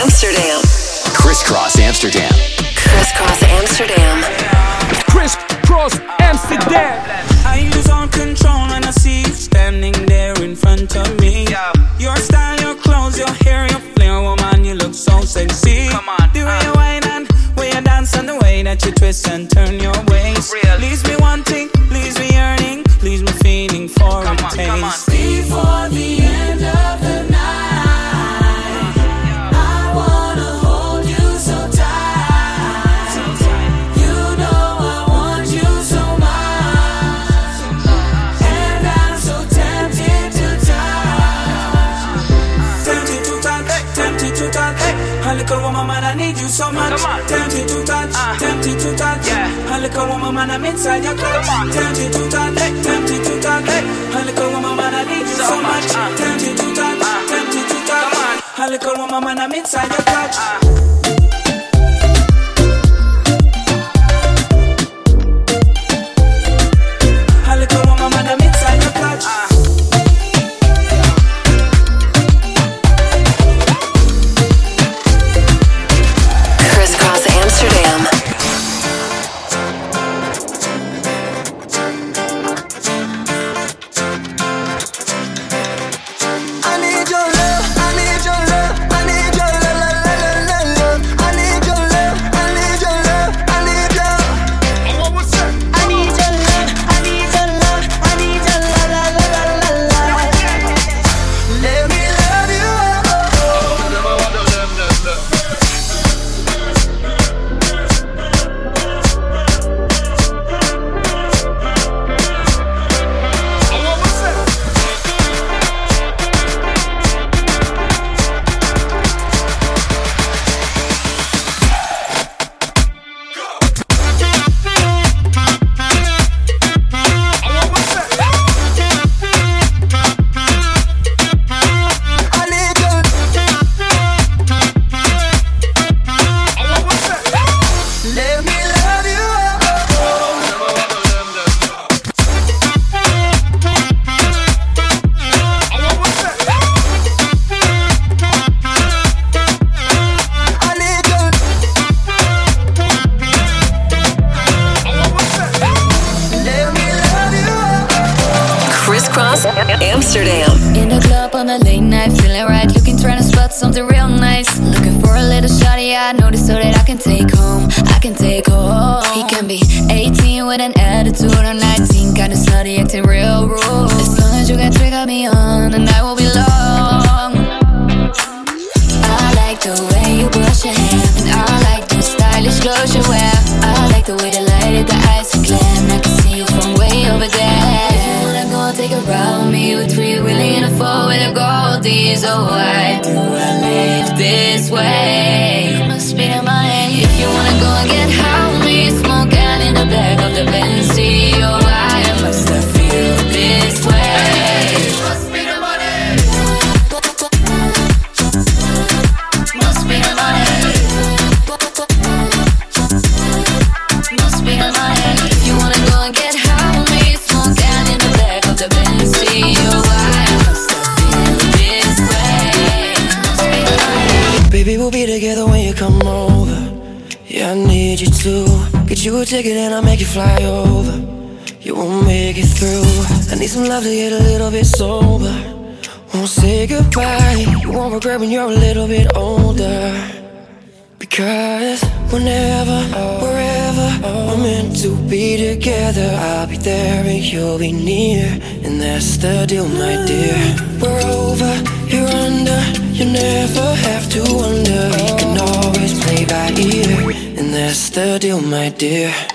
Amsterdam. Kris Kross Amsterdam. Kris Kross Amsterdam. Kris Kross Amsterdam. I lose all control when I see you standing there in front of me. Your style, your clothes, your hair, your flair, woman, you look so sexy. Come on, The way uh. you whine and way you dance and the way that you twist and turn your waist. Come on. Tempted to touch, Uh. tempted to touch. Yeah. A little woman, man, I'm inside your clutch. Come on. Tempted to touch, tempted to touch. A little woman, man, I need you so, So much. much, uh. Tempted to touch, Uh. tempted to touch. Come on. A little woman, man, I'm inside your clutch. A you wear. I like the way the light at the eyes are and I can see you from way over there. If you wanna go and take a ride with me, with three wheeling in a four with a goldies, oh why do I live this way? You must be in my head. If you wanna go and get high with me, smoking in the back of the Benz, oh why must I feel get you a ticket and I'll make you fly over. You won't make it through. I need some love to get a little bit sober. Won't say goodbye. You won't regret when you're a little bit older. Because whenever, wherever we're meant to be together, I'll be there and you'll be near. And that's the deal, my dear. We're over, you're under. You never have to wonder. We can always play by ear. And that's the deal, my dear.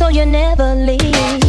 so you never leave.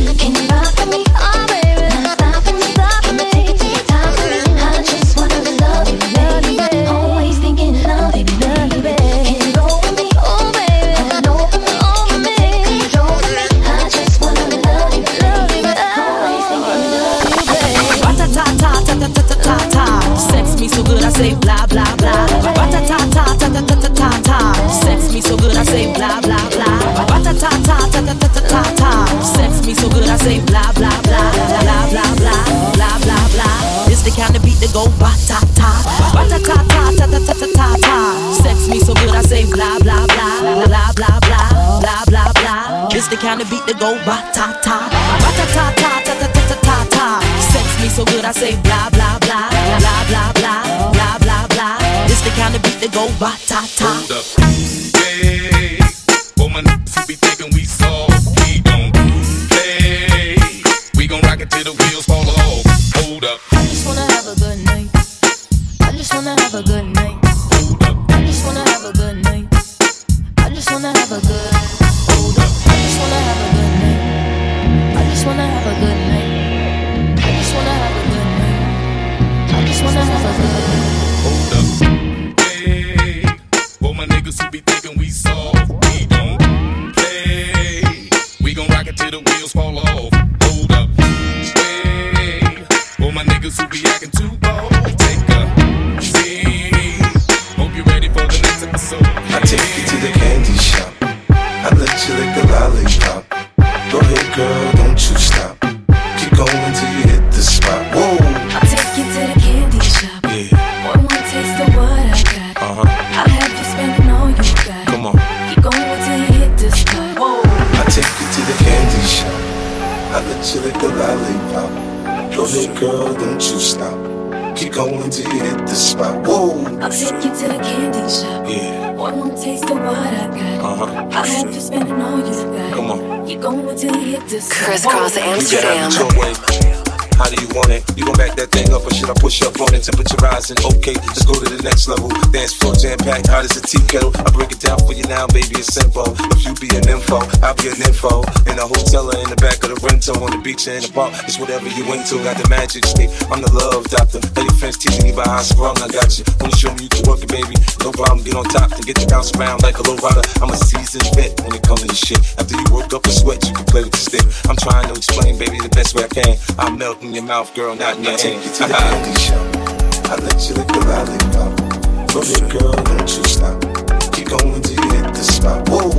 go ba ta ta, ba ta ta ta ta ta ta ta ta ta. Sex me so good I say blah blah blah blah blah blah blah blah blah. This the kind of beat that go ba ta ta. the wheels fall off. getting info. In a hotel or in the back of the rental, on the beach or in the bar, it's whatever you into. Got the magic stick, I'm the love doctor. All your friends teaching me about how strong I got you. Wanna show me you can work it, baby? No problem, get on top and get your bounce around like a low rider. I'm a seasoned vet when it comes to shit. After you woke up a sweat, you can play with the stick. I'm trying to explain, baby, the best way I can. I'm melting your mouth, girl, not in your hand. Take you to the candy shop. I let you lick the lollipop. Love it, girl, don't you stop. Keep going till you hit the spot. Whoa.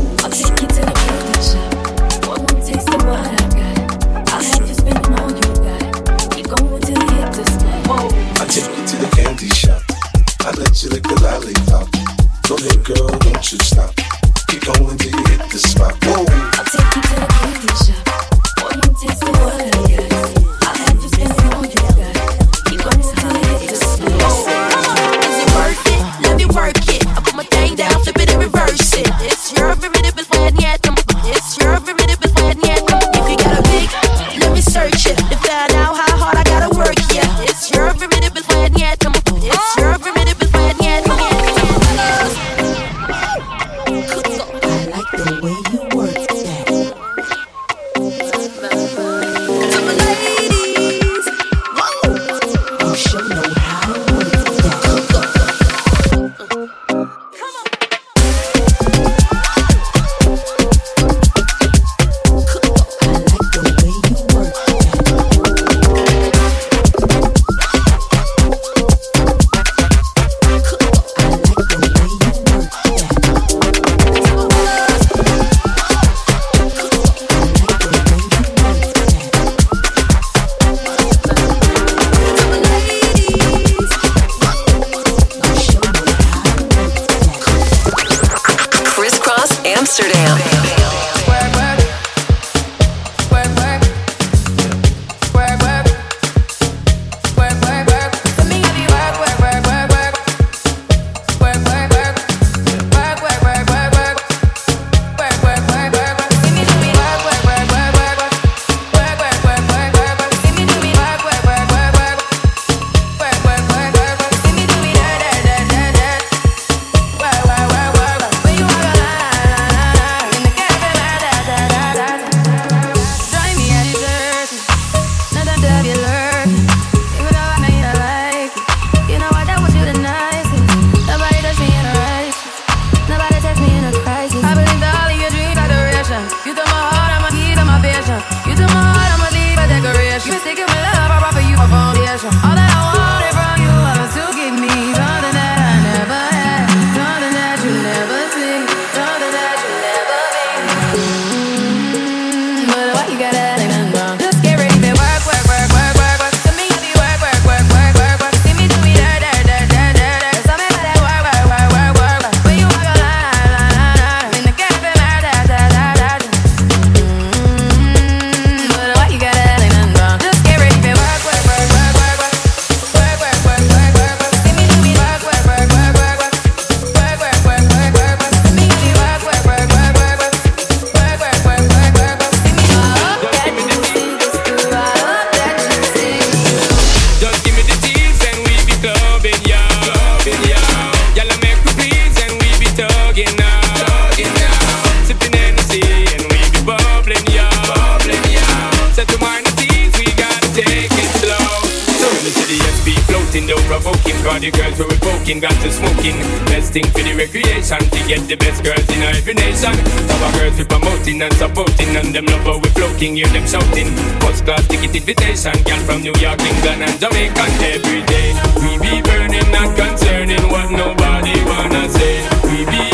thing for the recreation To get the best girls in every nation. Our girls we promoting and supporting And them love how we floating, hear them shouting. First class ticket invitation Girl from New York, England and Jamaica. Every day we be burning, not concerning What nobody wanna say. We be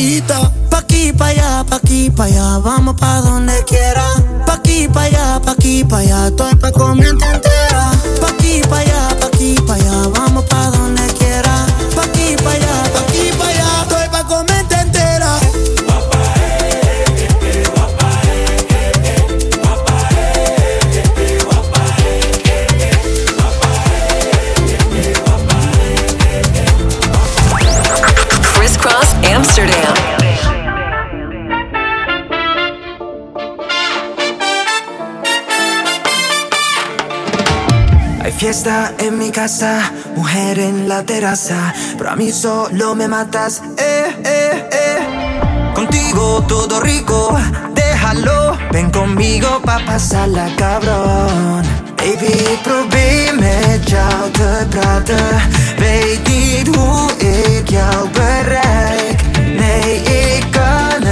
Pa' aquí, pa' allá, pa' aquí, pa' allá, vamos pa' donde quiera. Pa' aquí, pa' allá, pa' aquí, pa' allá, estoy pa' comerte entera. En mi casa, mujer en la terraza, pero a mí solo me matas, eh, eh, eh. Contigo todo rico, déjalo, ven conmigo pa' pasarla cabrón. Baby, probeer jou te praten, weet niet hoe ik jou bereik. Nee, ik kan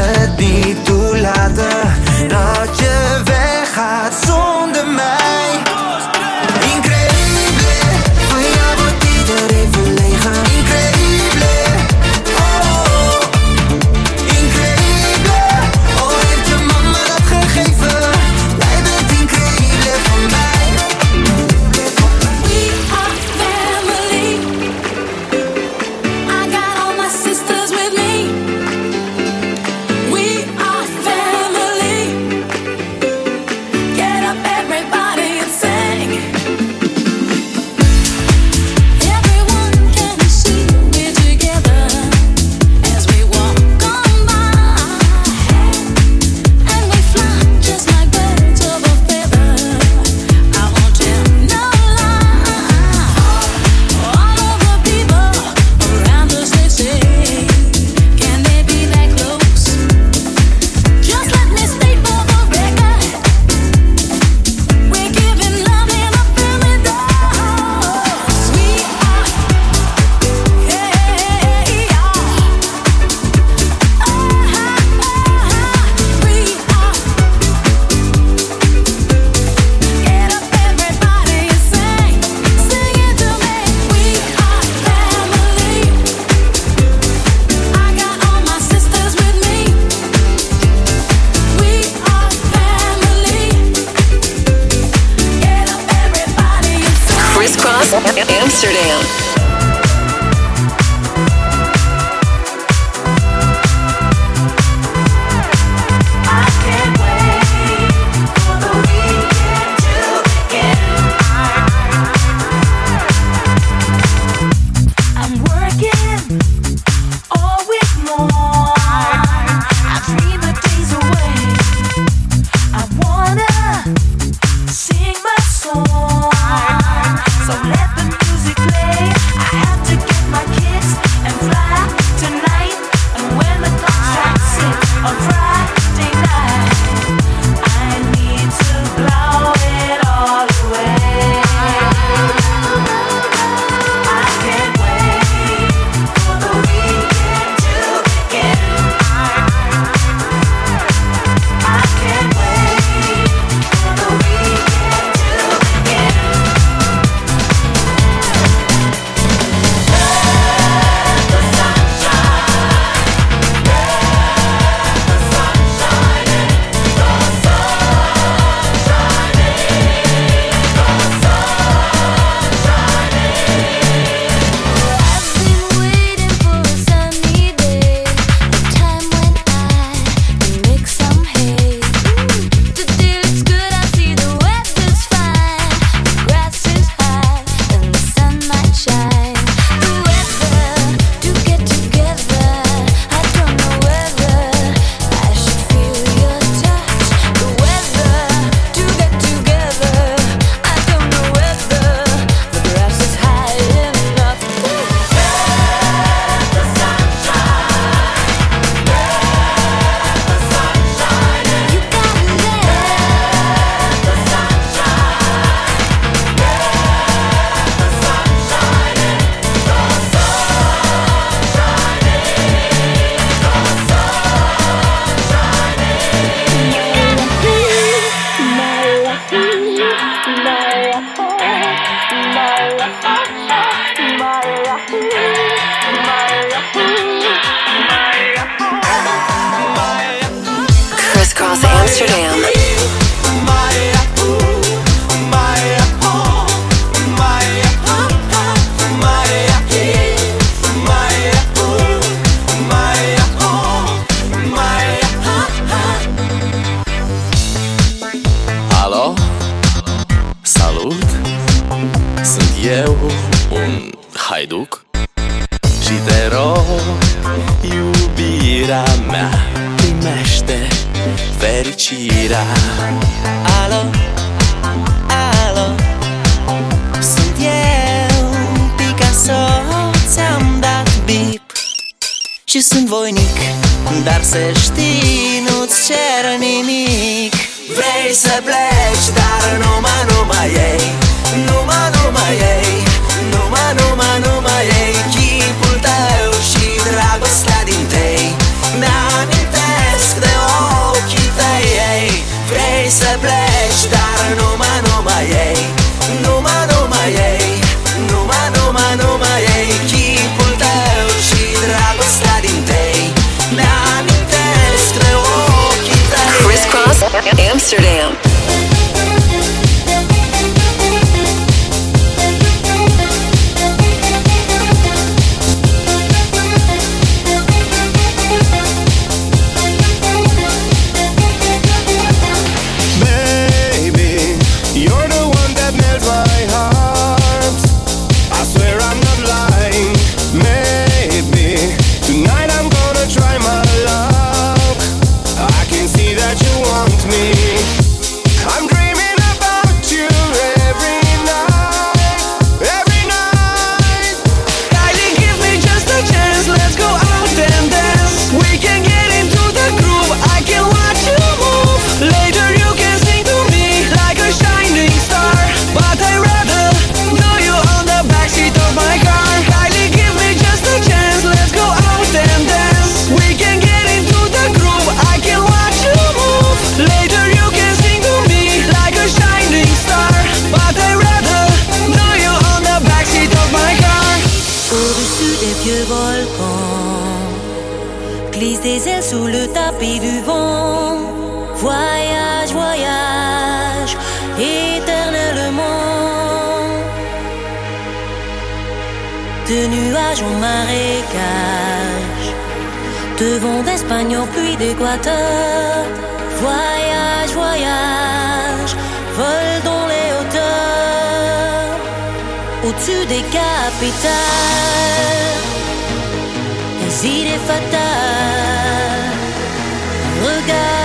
des ailes sous le tapis du vent. Voyage, voyage, éternellement. De nuages en marécage, de vent d'Espagne en puits d'Équateur. Voyage, voyage, vol dans les hauteurs, au-dessus des capitales. désir est fatal. Regarde.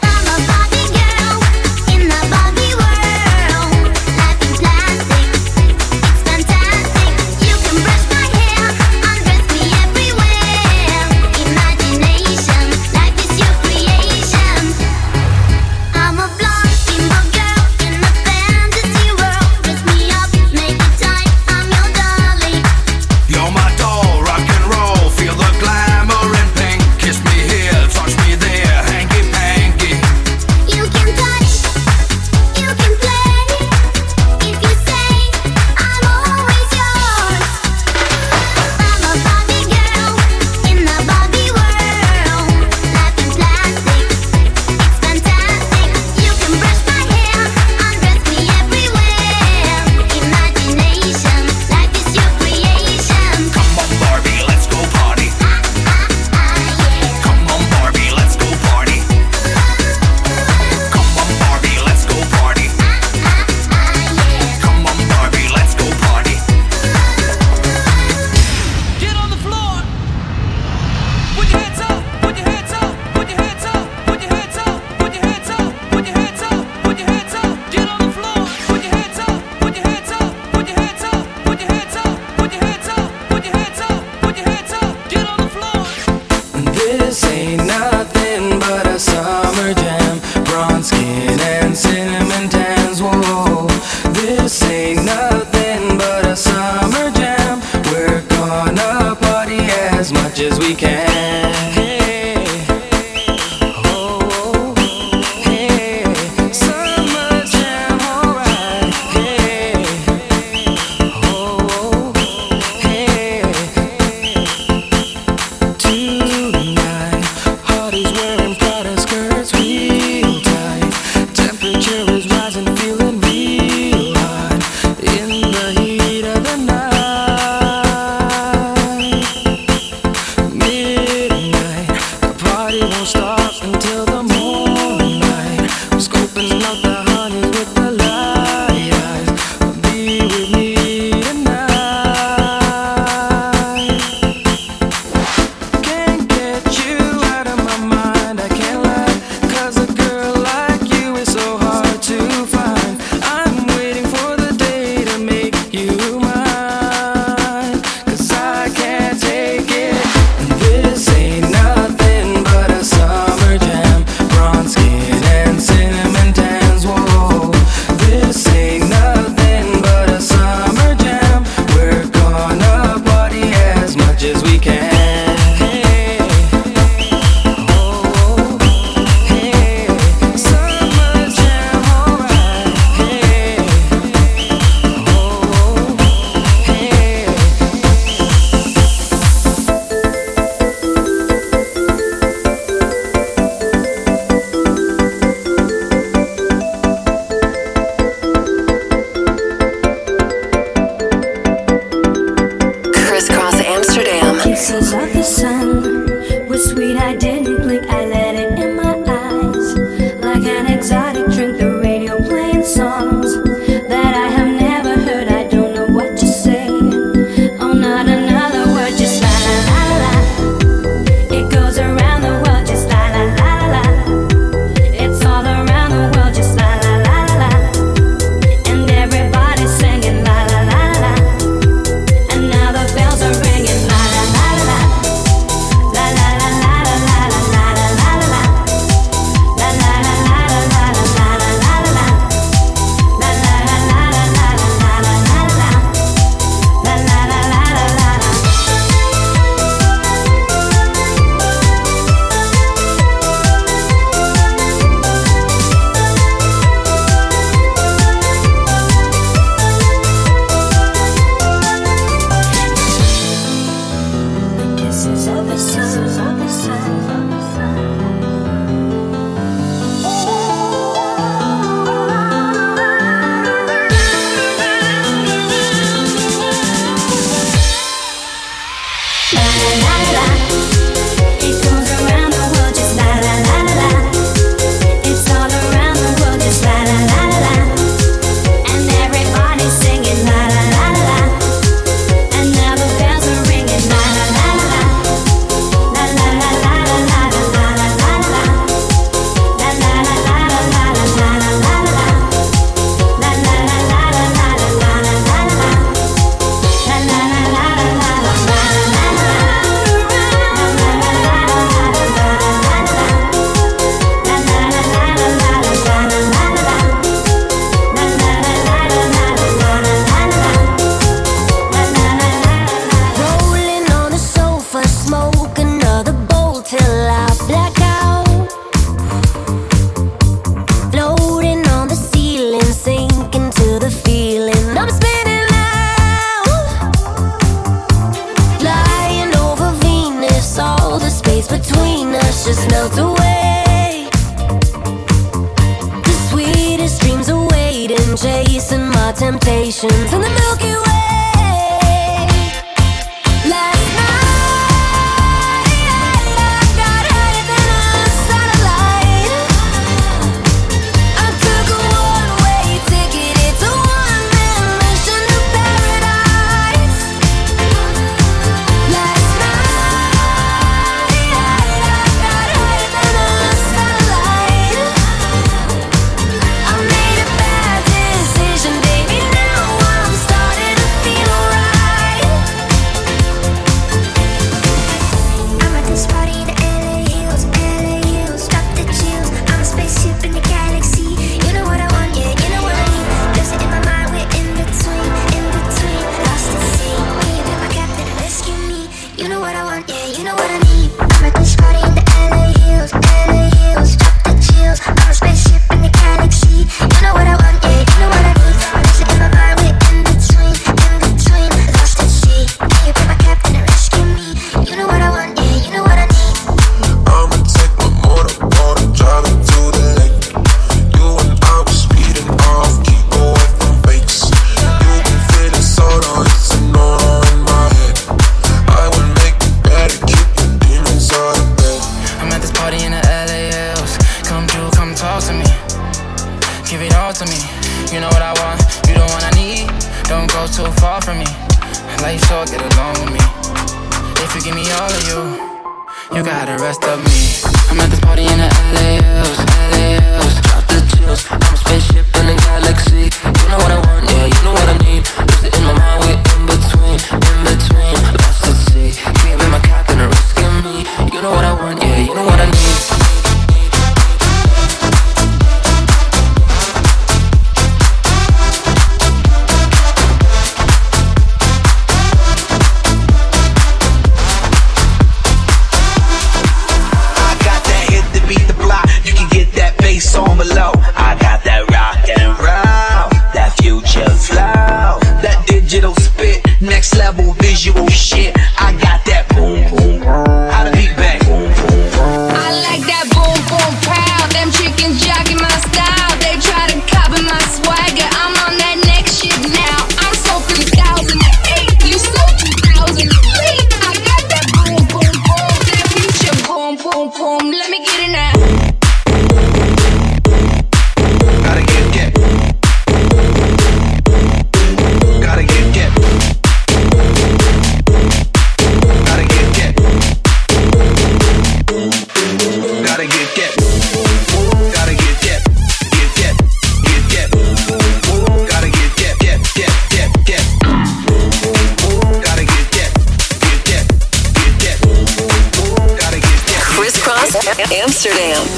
I'm a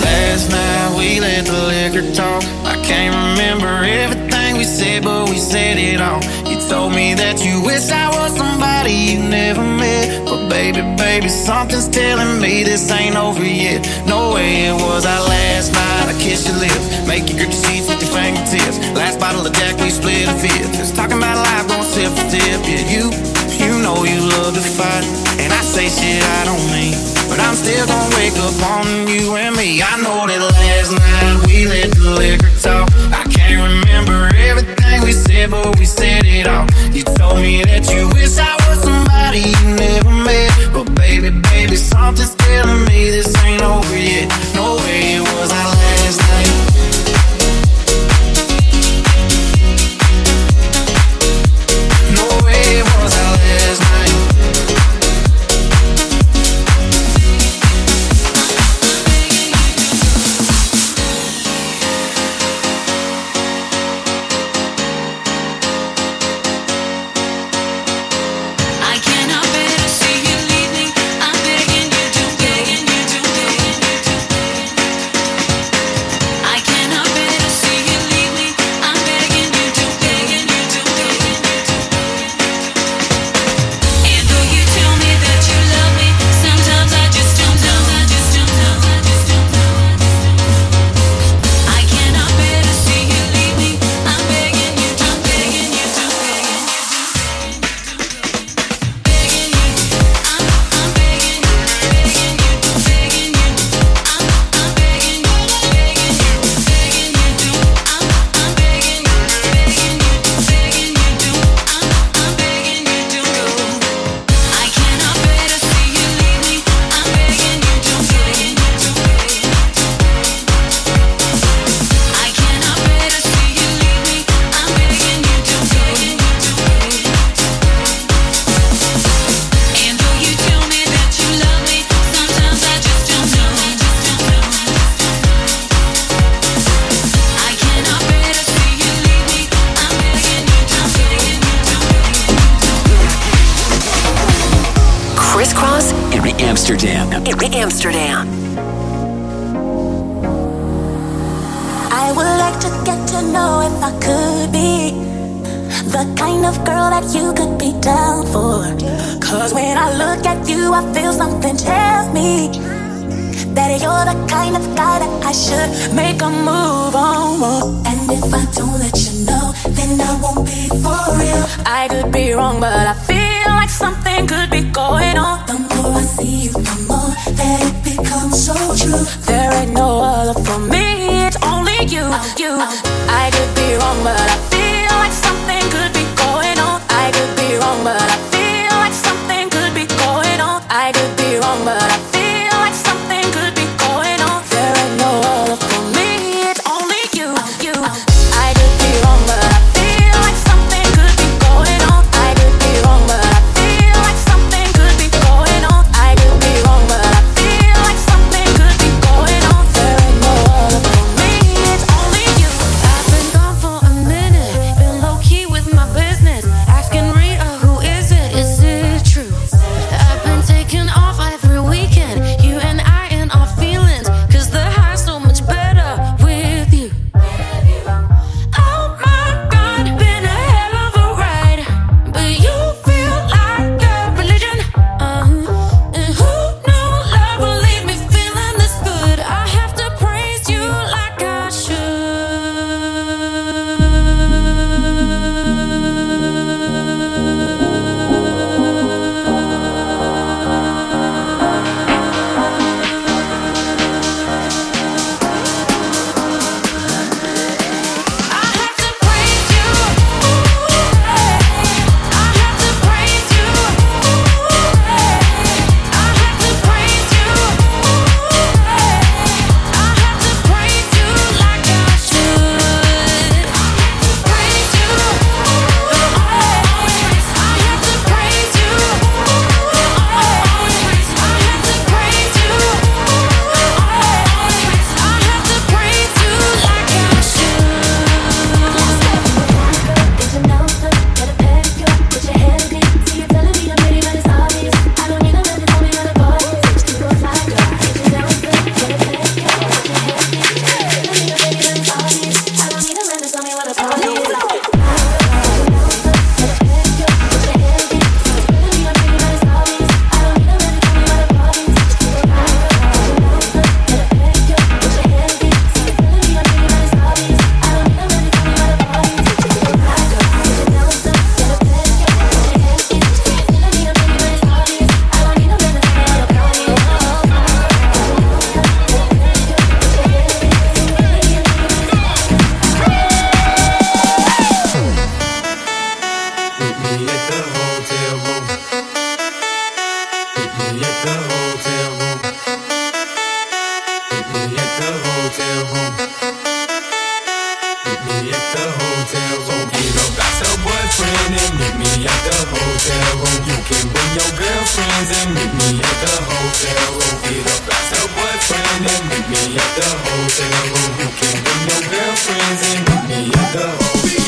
Last night we let the liquor talk. I can't remember everything we said, but we said it all. You told me that you wish I was somebody you never met. But baby, baby, something's telling me this ain't over yet. No way it was our last night. I kissed your lips, make you grip your sheets with your fingertips. Last bottle of Jack, we split a fifth. Just talking about life, going sip for dip. Yeah, you know you love to fight, and I say shit I don't mean. But I'm still gonna wake up on you and me. I know that last night we let the liquor talk. I can't remember everything we said, but we said it all. You told me that you wish I was somebody you never met. But baby, baby, something's telling me this ain't over yet. No way it was. and meet me at the hotel room. You can bring your girlfriends and meet me at the hotel.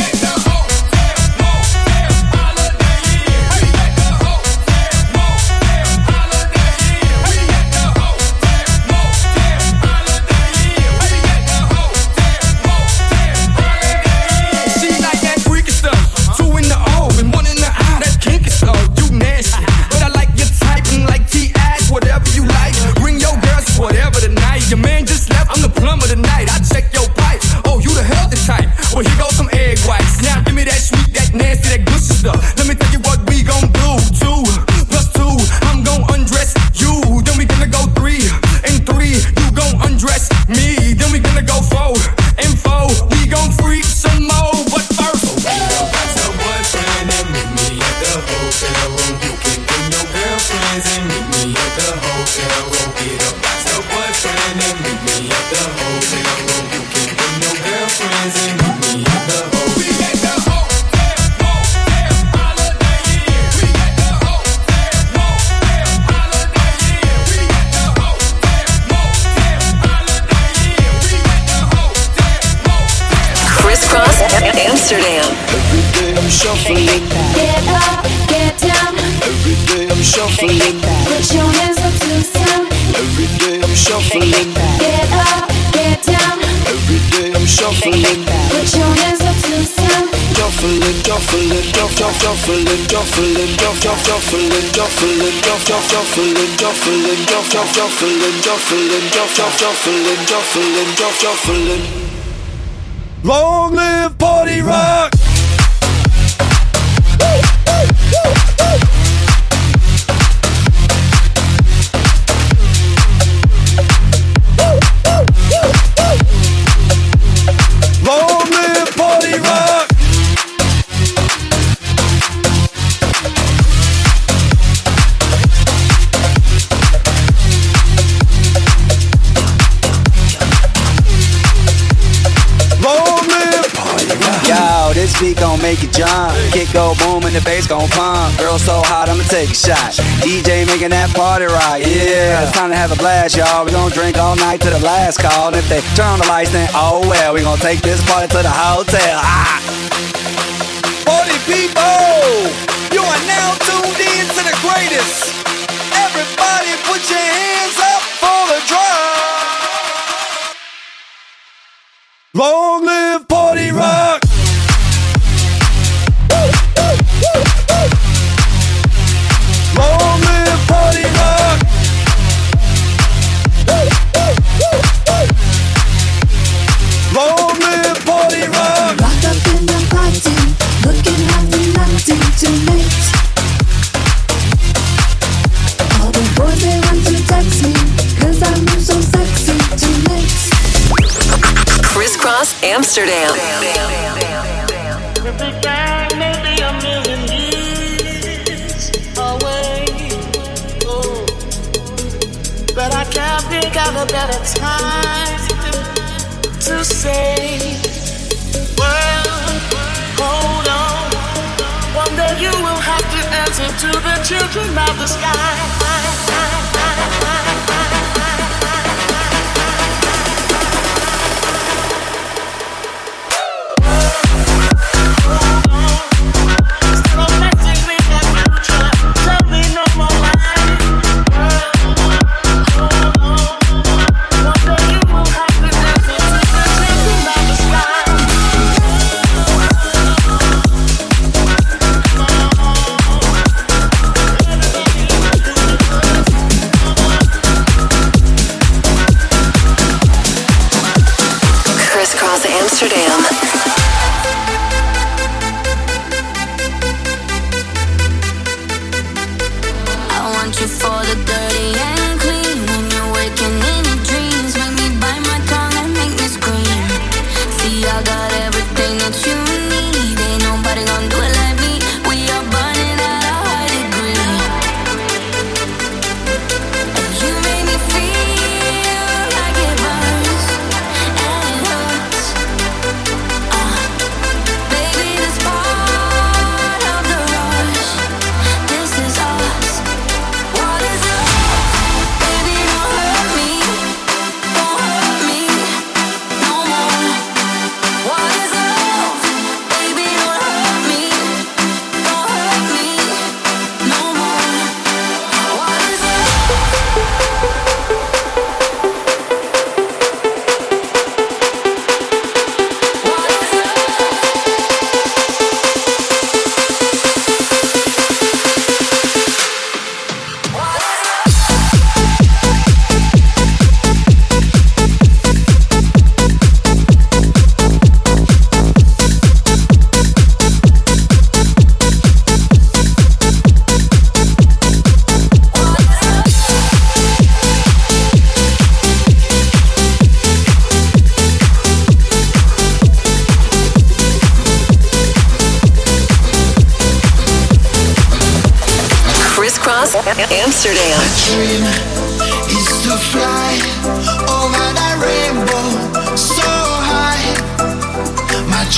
shuffling. Get up, get down. Every day I'm shuffling. Put your hands up to the sun. Shuffling, shuffling, shuffling, shuffling, shuffling, shuffling, shuffling, shuffling, shuffling, shuffling, shuffling, shuffling, shuffling, shuffling, shuffling, shuffling. Long live party rock. gon' make it jump. Kick go boom and the bass gon' pump. Girl so hot, I'ma take a shot. DJ making that party right. yeah. It's time to have a blast, y'all. We gon' drink all night to the last call. And if they turn on the lights, then oh well. We gon' take this party to the hotel. Ah. 40 people, you are now tuned in to the greatest. Everybody put your hands up for the drop. Lord. Amsterdam.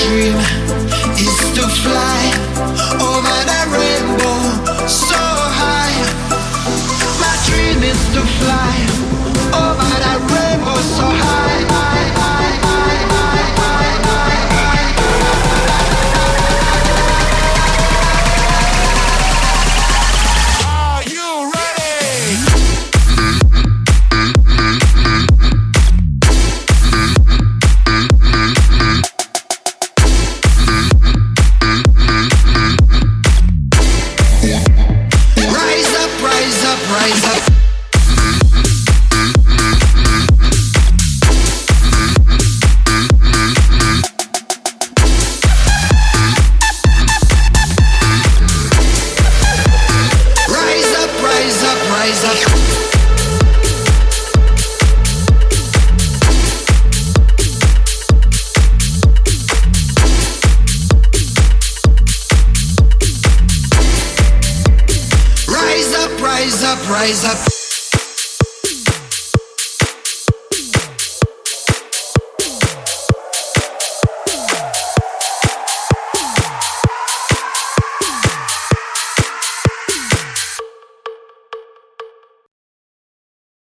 dream is to fly over the rainbow so high. My dream is to fly.